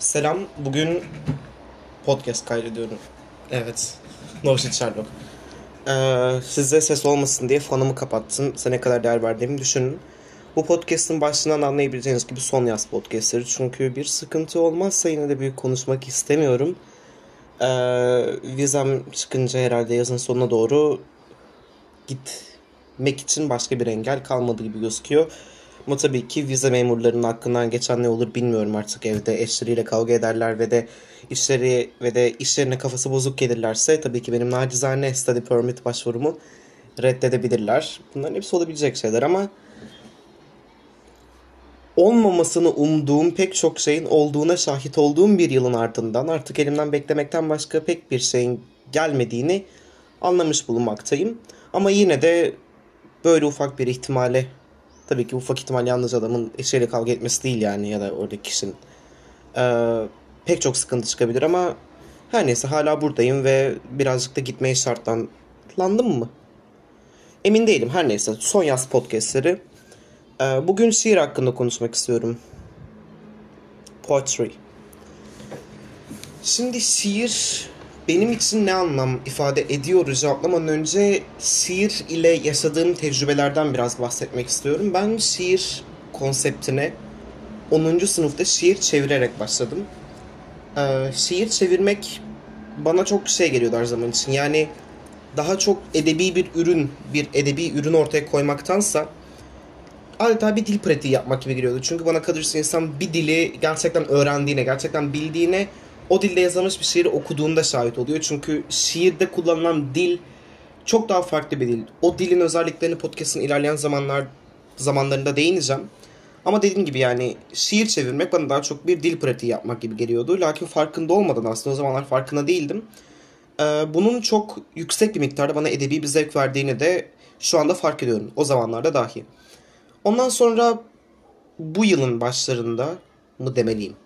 Selam. Bugün podcast kaydediyorum. Evet. No shit Sherlock. Ee, size ses olmasın diye fanımı kapattım. Size ne kadar değer verdiğimi düşünün. Bu podcast'ın başından anlayabileceğiniz gibi son yaz podcastları. Çünkü bir sıkıntı olmazsa yine de büyük konuşmak istemiyorum. Ee, vizem çıkınca herhalde yazın sonuna doğru gitmek için başka bir engel kalmadı gibi gözüküyor. Ama tabii ki vize memurlarının hakkından geçen ne olur bilmiyorum artık evde eşleriyle kavga ederler ve de işleri ve de işlerine kafası bozuk gelirlerse tabii ki benim nacizane study permit başvurumu reddedebilirler. Bunların hepsi olabilecek şeyler ama olmamasını umduğum pek çok şeyin olduğuna şahit olduğum bir yılın ardından artık elimden beklemekten başka pek bir şeyin gelmediğini anlamış bulunmaktayım. Ama yine de böyle ufak bir ihtimale tabii ki ufak ihtimal yalnız adamın eşiyle kavga etmesi değil yani ya da oradaki kişinin ee, pek çok sıkıntı çıkabilir ama her neyse hala buradayım ve birazcık da gitmeye şartlandım mı? Emin değilim her neyse son yaz podcastleri. Ee, bugün şiir hakkında konuşmak istiyorum. Poetry. Şimdi şiir benim için ne anlam ifade ediyor cevaplamadan önce şiir ile yaşadığım tecrübelerden biraz bahsetmek istiyorum. Ben şiir konseptine 10. sınıfta şiir çevirerek başladım. Ee, şiir çevirmek bana çok şey geliyordu her zaman için. Yani daha çok edebi bir ürün, bir edebi ürün ortaya koymaktansa adeta bir dil pratiği yapmak gibi geliyordu. Çünkü bana kalırsa insan bir dili gerçekten öğrendiğine, gerçekten bildiğine o dilde yazılmış bir şiiri okuduğunda şahit oluyor. Çünkü şiirde kullanılan dil çok daha farklı bir dil. O dilin özelliklerini podcast'ın ilerleyen zamanlar zamanlarında değineceğim. Ama dediğim gibi yani şiir çevirmek bana daha çok bir dil pratiği yapmak gibi geliyordu. Lakin farkında olmadan aslında o zamanlar farkında değildim. Ee, bunun çok yüksek bir miktarda bana edebi bir zevk verdiğini de şu anda fark ediyorum. O zamanlarda dahi. Ondan sonra bu yılın başlarında mı demeliyim?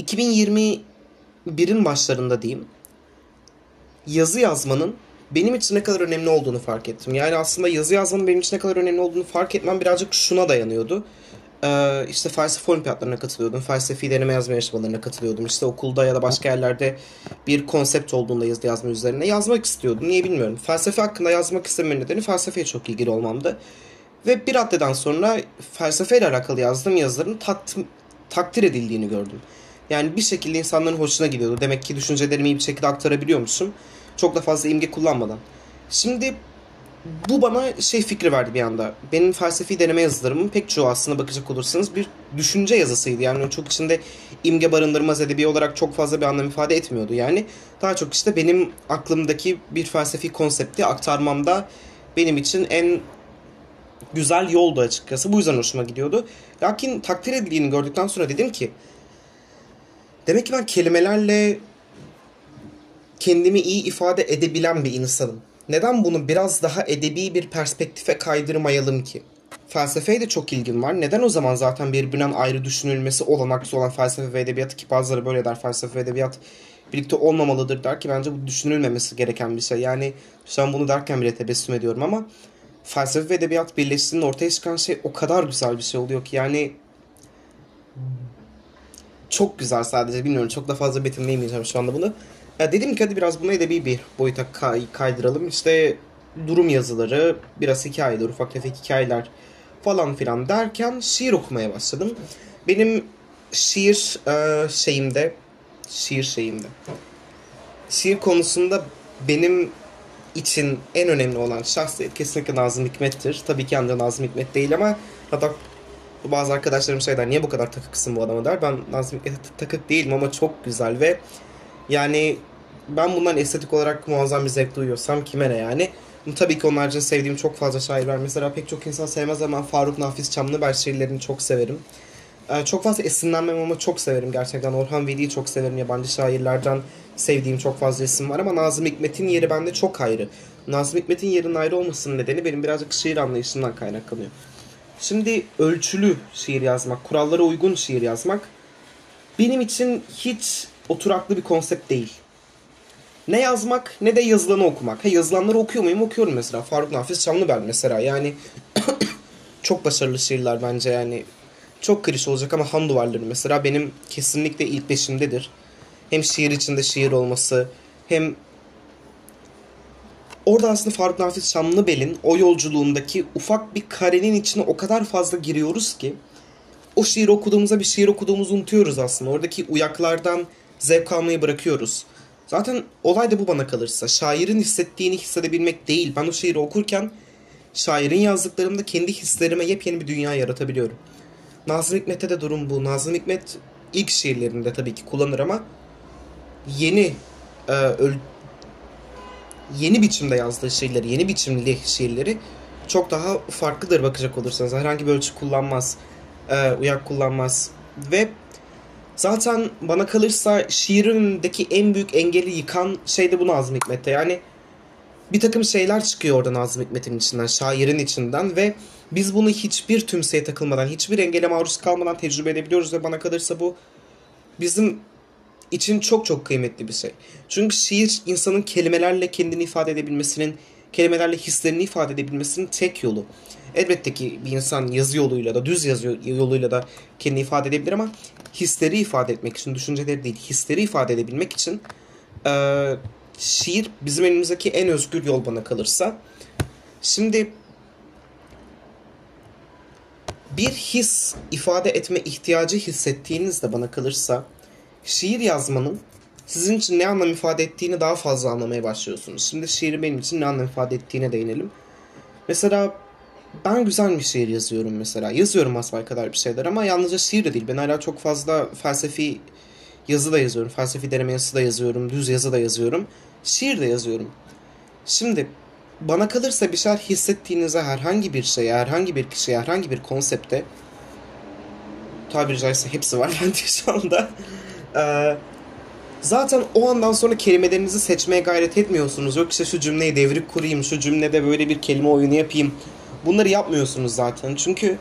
2021'in başlarında diyeyim. Yazı yazmanın benim için ne kadar önemli olduğunu fark ettim. Yani aslında yazı yazmanın benim için ne kadar önemli olduğunu fark etmem birazcık şuna dayanıyordu. Ee, işte felsefe olimpiyatlarına katılıyordum. Felsefi deneme yazma yarışmalarına katılıyordum. İşte okulda ya da başka yerlerde bir konsept olduğunda yazı yazma üzerine yazmak istiyordum. Niye bilmiyorum. Felsefe hakkında yazmak istememin nedeni felsefeye çok ilgili olmamdı. Ve bir raddeden sonra felsefeyle alakalı yazdığım yazıların tat, takdir edildiğini gördüm. Yani bir şekilde insanların hoşuna gidiyordu. Demek ki düşüncelerimi iyi bir şekilde aktarabiliyormuşum. Çok da fazla imge kullanmadan. Şimdi bu bana şey fikri verdi bir anda. Benim felsefi deneme yazılarımın pek çoğu aslında bakacak olursanız bir düşünce yazısıydı. Yani çok içinde imge barındırmaz edebi olarak çok fazla bir anlam ifade etmiyordu. Yani daha çok işte benim aklımdaki bir felsefi konsepti aktarmamda benim için en güzel yoldu açıkçası. Bu yüzden hoşuma gidiyordu. Lakin takdir edildiğini gördükten sonra dedim ki Demek ki ben kelimelerle kendimi iyi ifade edebilen bir insanım. Neden bunu biraz daha edebi bir perspektife kaydırmayalım ki? Felsefeye de çok ilgim var. Neden o zaman zaten birbirinden ayrı düşünülmesi olanaksız olan felsefe ve edebiyatı ki bazıları böyle der felsefe ve edebiyat birlikte olmamalıdır der ki bence bu düşünülmemesi gereken bir şey. Yani an bunu derken bile tebessüm ediyorum ama felsefe ve edebiyat birleştiğinde ortaya çıkan şey o kadar güzel bir şey oluyor ki yani çok güzel sadece bilmiyorum çok da fazla betimleyemeyeceğim şu anda bunu. Ya dedim ki hadi biraz bunu edebi bir boyuta kay kaydıralım. İşte durum yazıları, biraz hikayeler, ufak tefek hikayeler falan filan derken şiir okumaya başladım. Benim şiir e, şeyimde, şiir şeyimde, şiir konusunda benim için en önemli olan şahsiyet kesinlikle Nazım Hikmet'tir. Tabii ki ancak Nazım Hikmet değil ama hatta bazı arkadaşlarım şey niye bu kadar takıksın bu adama der. Ben Nazım takık değilim ama çok güzel ve yani ben bundan estetik olarak muazzam bir zevk duyuyorsam kime ne yani. Tabii ki onlarca sevdiğim çok fazla şair var. Mesela pek çok insan sevmez ama Faruk Nafiz Çamlıbel şiirlerini çok severim. Ee, çok fazla esinlenmem ama çok severim gerçekten. Orhan Veli'yi çok severim. Yabancı şairlerden sevdiğim çok fazla isim var ama Nazım Hikmet'in yeri bende çok ayrı. Nazım Hikmet'in yerinin ayrı olmasının nedeni benim birazcık şiir anlayışından kaynaklanıyor. Şimdi ölçülü şiir yazmak, kurallara uygun şiir yazmak benim için hiç oturaklı bir konsept değil. Ne yazmak ne de yazılanı okumak. Ha, yazılanları okuyor muyum? Okuyorum mesela. Faruk Nafiz Çamlıbel mesela. Yani çok başarılı şiirler bence yani. çok klişe olacak ama Han duvarları mesela benim kesinlikle ilk beşimdedir. Hem şiir içinde şiir olması hem orada aslında Faruk Nafiz Şamlıbel'in o yolculuğundaki ufak bir karenin içine o kadar fazla giriyoruz ki o şiir okuduğumuzda bir şiir okuduğumuzu unutuyoruz aslında. Oradaki uyaklardan zevk almayı bırakıyoruz. Zaten olay da bu bana kalırsa. Şairin hissettiğini hissedebilmek değil. Ben o şiiri okurken şairin yazdıklarımda kendi hislerime yepyeni bir dünya yaratabiliyorum. Nazım Hikmet'te de durum bu. Nazım Hikmet ilk şiirlerinde tabii ki kullanır ama yeni e, öl, yeni biçimde yazdığı şiirleri, yeni biçimli şiirleri çok daha farklıdır bakacak olursanız. Herhangi bir ölçü kullanmaz, e, uyak kullanmaz ve zaten bana kalırsa şiirindeki en büyük engeli yıkan şey de bu Nazım Hikmet'te. Yani bir takım şeyler çıkıyor orada Nazım Hikmet'in içinden, şairin içinden ve biz bunu hiçbir tümseye takılmadan, hiçbir engele maruz kalmadan tecrübe edebiliyoruz ve bana kalırsa bu bizim için çok çok kıymetli bir şey. Çünkü şiir insanın kelimelerle kendini ifade edebilmesinin, kelimelerle hislerini ifade edebilmesinin tek yolu. Elbette ki bir insan yazı yoluyla da düz yazı yoluyla da kendini ifade edebilir ama hisleri ifade etmek için, düşünceleri değil, hisleri ifade edebilmek için e, şiir bizim elimizdeki en özgür yol bana kalırsa. Şimdi bir his ifade etme ihtiyacı hissettiğinizde bana kalırsa şiir yazmanın sizin için ne anlam ifade ettiğini daha fazla anlamaya başlıyorsunuz. Şimdi şiirin benim için ne anlam ifade ettiğine değinelim. Mesela ben güzel bir şiir yazıyorum mesela. Yazıyorum asbel kadar bir şeyler ama yalnızca şiir de değil. Ben hala çok fazla felsefi yazı da yazıyorum. Felsefi deneme yazısı da yazıyorum. Düz yazı da yazıyorum. Şiir de yazıyorum. Şimdi bana kalırsa bir şeyler hissettiğinizde herhangi bir şeye, herhangi bir kişiye, herhangi bir konsepte tabiri caizse hepsi var bence şu anda. Ee, zaten o andan sonra kelimelerinizi seçmeye gayret etmiyorsunuz. Yok işte şu cümleyi devrik kurayım, şu cümlede böyle bir kelime oyunu yapayım. Bunları yapmıyorsunuz zaten. Çünkü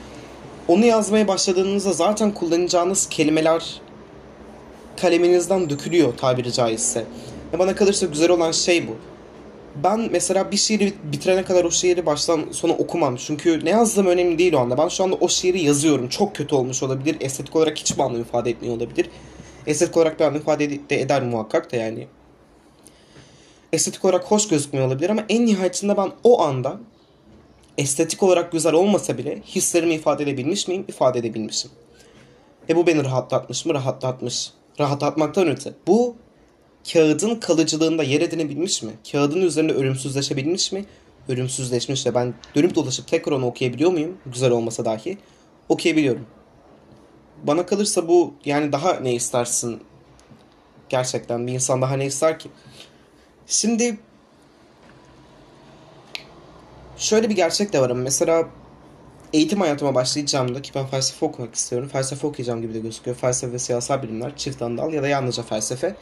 onu yazmaya başladığınızda zaten kullanacağınız kelimeler kaleminizden dökülüyor tabiri caizse. Ve bana kalırsa güzel olan şey bu. Ben mesela bir şiiri bitirene kadar o şiiri baştan sona okumam. Çünkü ne yazdığım önemli değil o anda. Ben şu anda o şiiri yazıyorum. Çok kötü olmuş olabilir. Estetik olarak hiçbir anlam ifade etmiyor olabilir. Estetik olarak bir anlam ifade de eder muhakkak da yani. Estetik olarak hoş gözükmüyor olabilir ama en nihayetinde ben o anda estetik olarak güzel olmasa bile hislerimi ifade edebilmiş miyim? İfade edebilmişim. E bu beni rahatlatmış mı? Rahatlatmış. Rahatlatmaktan öte. Bu kağıdın kalıcılığında yer edinebilmiş mi? Kağıdın üzerinde ölümsüzleşebilmiş mi? Ölümsüzleşmiş de ben dönüp dolaşıp tekrar onu okuyabiliyor muyum? Güzel olmasa dahi. Okuyabiliyorum. Bana kalırsa bu yani daha ne istersin? Gerçekten bir insan daha ne ister ki? Şimdi şöyle bir gerçek de var ama mesela eğitim hayatıma başlayacağımda ki ben felsefe okumak istiyorum. Felsefe okuyacağım gibi de gözüküyor. Felsefe ve siyasal bilimler, çift andal ya da yalnızca felsefe.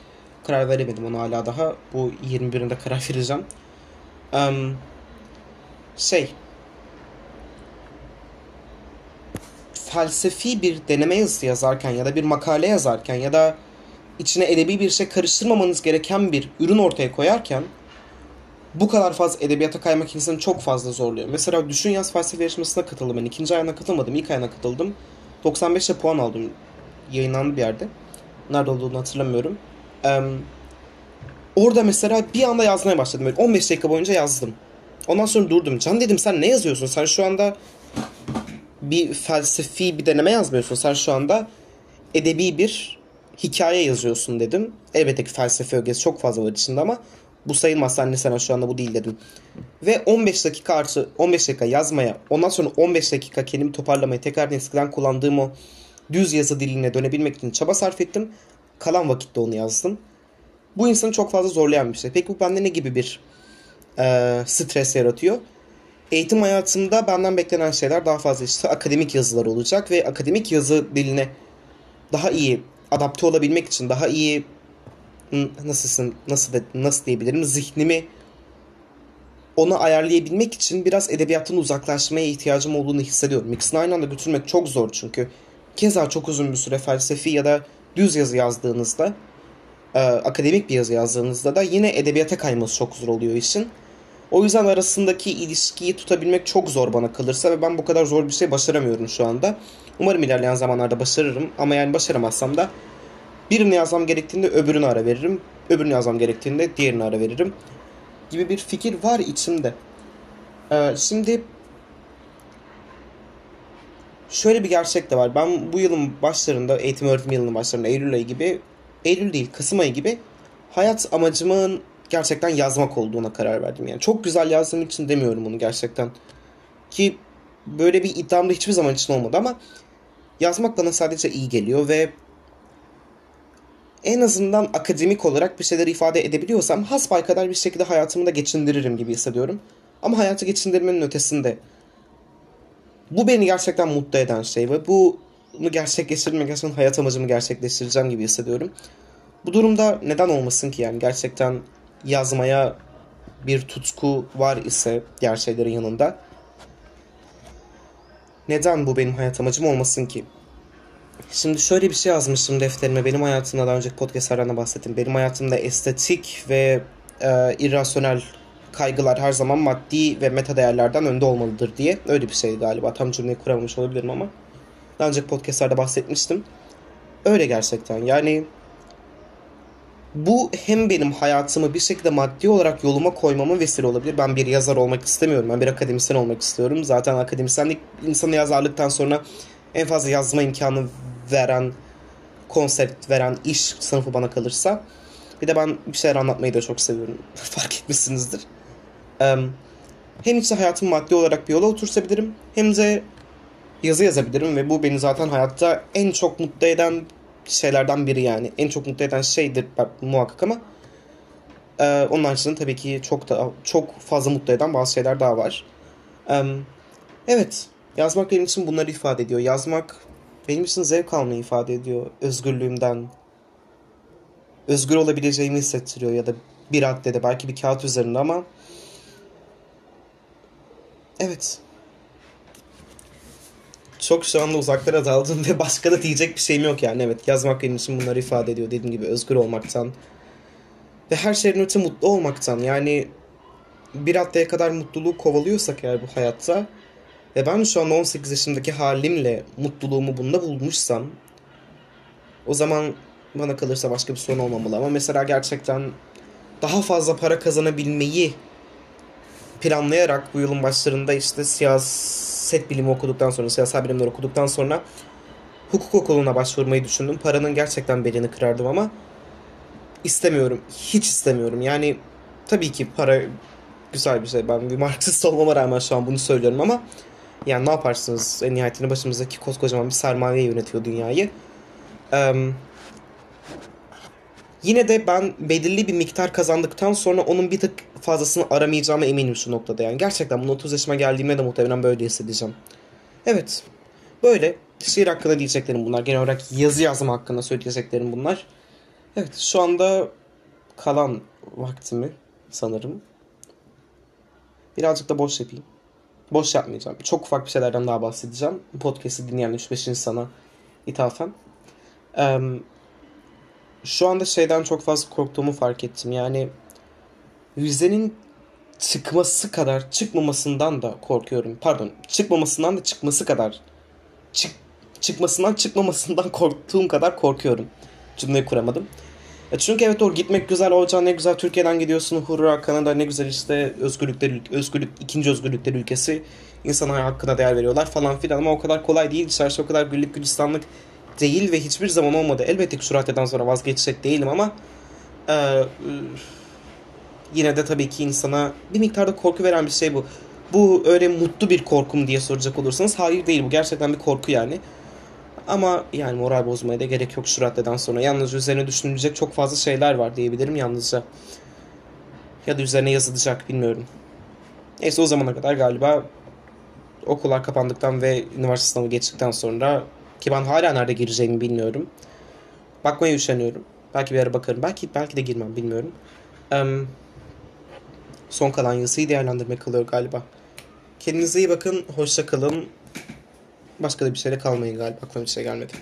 Karar veremedim onu hala daha. Bu 21'inde karar vereceğim. Um, şey felsefi bir deneme yazısı yazarken ya da bir makale yazarken ya da içine edebi bir şey karıştırmamanız gereken bir ürün ortaya koyarken bu kadar fazla edebiyata kaymak insanı çok fazla zorluyor. Mesela Düşün Yaz Felsefe Yarışması'na katıldım. Ben ikinci ayına katılmadım. ilk ayına katıldım. 95'e puan aldım. Yayınlandı bir yerde. Nerede olduğunu hatırlamıyorum. Ee, orada mesela bir anda yazmaya başladım. Böyle 15 dakika boyunca yazdım. Ondan sonra durdum. Can dedim sen ne yazıyorsun? Sen şu anda bir felsefi bir deneme yazmıyorsun. Sen şu anda edebi bir hikaye yazıyorsun dedim. Elbette ki felsefe ögesi çok fazla var içinde ama bu sayılmaz sen ne sana şu anda bu değil dedim. Ve 15 dakika artı 15 dakika yazmaya ondan sonra 15 dakika kendimi toparlamaya tekrar eskiden kullandığım o düz yazı diline dönebilmek için çaba sarf ettim. Kalan vakitte onu yazdım. Bu insanı çok fazla zorlayan bir şey. Peki bu bende ne gibi bir e, stres yaratıyor? Eğitim hayatımda benden beklenen şeyler daha fazla işte akademik yazılar olacak ve akademik yazı diline daha iyi adapte olabilmek için daha iyi nasılsın nasıl de, nasıl diyebilirim zihnimi onu ayarlayabilmek için biraz edebiyattan uzaklaşmaya ihtiyacım olduğunu hissediyorum. İkisini aynı anda götürmek çok zor çünkü keza çok uzun bir süre felsefi ya da düz yazı yazdığınızda e, akademik bir yazı yazdığınızda da yine edebiyata kayması çok zor oluyor işin. O yüzden arasındaki ilişkiyi tutabilmek çok zor bana kalırsa ve ben bu kadar zor bir şey başaramıyorum şu anda. Umarım ilerleyen zamanlarda başarırım ama yani başaramazsam da birini yazmam gerektiğinde öbürünü ara veririm. Öbürünü yazmam gerektiğinde diğerini ara veririm. Gibi bir fikir var içimde. Ee, şimdi şöyle bir gerçek de var. Ben bu yılın başlarında, eğitim öğretim yılının başlarında Eylül ayı gibi, Eylül değil Kasım ayı gibi hayat amacımın gerçekten yazmak olduğuna karar verdim. Yani çok güzel yazdığım için demiyorum bunu gerçekten. Ki böyle bir iddiam da hiçbir zaman için olmadı ama yazmak bana sadece iyi geliyor ve en azından akademik olarak bir şeyler ifade edebiliyorsam hasbay kadar bir şekilde hayatımı da geçindiririm gibi hissediyorum. Ama hayatı geçindirmenin ötesinde bu beni gerçekten mutlu eden şey ve bunu gerçekleştirmek gerçekten hayat amacımı gerçekleştireceğim gibi hissediyorum. Bu durumda neden olmasın ki yani gerçekten yazmaya bir tutku var ise diğer şeylerin yanında neden bu benim hayat amacım olmasın ki? Şimdi şöyle bir şey yazmıştım defterime. Benim hayatımda daha önceki podcastlardan bahsettim. Benim hayatımda estetik ve e, irrasyonel kaygılar her zaman maddi ve meta değerlerden önde olmalıdır diye. Öyle bir şey galiba. Tam cümleyi kuramamış olabilirim ama. Daha önceki podcastlarda bahsetmiştim. Öyle gerçekten. Yani bu hem benim hayatımı bir şekilde maddi olarak yoluma koymama vesile olabilir. Ben bir yazar olmak istemiyorum. Ben bir akademisyen olmak istiyorum. Zaten akademisyenlik insanı yazarlıktan sonra en fazla yazma imkanı veren, konsept veren iş sınıfı bana kalırsa. Bir de ben bir şeyler anlatmayı da çok seviyorum. Fark etmişsinizdir. Hem işte hayatımı maddi olarak bir yola otursabilirim hem de yazı yazabilirim ve bu beni zaten hayatta en çok mutlu eden şeylerden biri yani. En çok mutlu eden şeydir muhakkak ama ee, onun haricinde tabii ki çok da çok fazla mutlu eden bazı şeyler daha var. Ee, evet, yazmak benim için bunları ifade ediyor. Yazmak benim için zevk almayı ifade ediyor. Özgürlüğümden, özgür olabileceğimi hissettiriyor ya da bir raddede belki bir kağıt üzerinde ama evet çok şu anda uzaklara daldım ve başka da diyecek bir şeyim yok yani. Evet yazmak benim için bunları ifade ediyor. Dediğim gibi özgür olmaktan ve her şeyin öte mutlu olmaktan. Yani bir haftaya kadar mutluluğu kovalıyorsak eğer bu hayatta ve ben şu an 18 yaşındaki halimle mutluluğumu bunda bulmuşsam o zaman bana kalırsa başka bir sorun olmamalı. Ama mesela gerçekten daha fazla para kazanabilmeyi planlayarak bu yılın başlarında işte siyaset bilimi okuduktan sonra, siyasal bilimler okuduktan sonra hukuk okuluna başvurmayı düşündüm. Paranın gerçekten belini kırardım ama istemiyorum. Hiç istemiyorum. Yani tabii ki para güzel bir şey. Ben bir Marksist olmama rağmen şu an bunu söylüyorum ama yani ne yaparsınız? En nihayetinde başımızdaki koskocaman bir sermaye yönetiyor dünyayı. Ee, Yine de ben belirli bir miktar kazandıktan sonra onun bir tık fazlasını aramayacağıma eminim şu noktada yani. Gerçekten bunu 30 yaşıma geldiğimde de muhtemelen böyle hissedeceğim. Evet. Böyle. Şiir hakkında diyeceklerim bunlar. Genel olarak yazı yazma hakkında söyleyeceklerim bunlar. Evet şu anda kalan vaktimi sanırım. Birazcık da boş yapayım. Boş yapmayacağım. Çok ufak bir şeylerden daha bahsedeceğim. Podcast'i dinleyen 3-5 insana ithafen. Ee, şu anda şeyden çok fazla korktuğumu fark ettim. Yani vizenin çıkması kadar çıkmamasından da korkuyorum. Pardon çıkmamasından da çıkması kadar çık, çıkmasından çıkmamasından korktuğum kadar korkuyorum. Cümleyi kuramadım. E çünkü evet doğru gitmek güzel olacak ne güzel Türkiye'den gidiyorsun hurra Kanada ne güzel işte özgürlükler özgürlük ikinci özgürlükler ülkesi insana hakkına değer veriyorlar falan filan ama o kadar kolay değil dışarısı o kadar güllük gülistanlık değil ve hiçbir zaman olmadı. Elbette ki şu raddeden sonra vazgeçecek değilim ama e, yine de tabii ki insana bir miktarda korku veren bir şey bu. Bu öyle mutlu bir korkum diye soracak olursanız hayır değil bu gerçekten bir korku yani. Ama yani moral bozmaya da gerek yok şu raddeden sonra. Yalnız üzerine düşünülecek çok fazla şeyler var diyebilirim yalnızca. Ya da üzerine yazılacak bilmiyorum. Neyse o zamana kadar galiba okullar kapandıktan ve üniversite sınavı geçtikten sonra ki ben hala nerede gireceğimi bilmiyorum. Bakmaya üşeniyorum. Belki bir ara bakarım. Belki belki de girmem bilmiyorum. Um, son kalan yazıyı değerlendirmek kalıyor galiba. Kendinize iyi bakın. Hoşça kalın. Başka da bir şeyle kalmayın galiba. Aklıma bir şey gelmedi.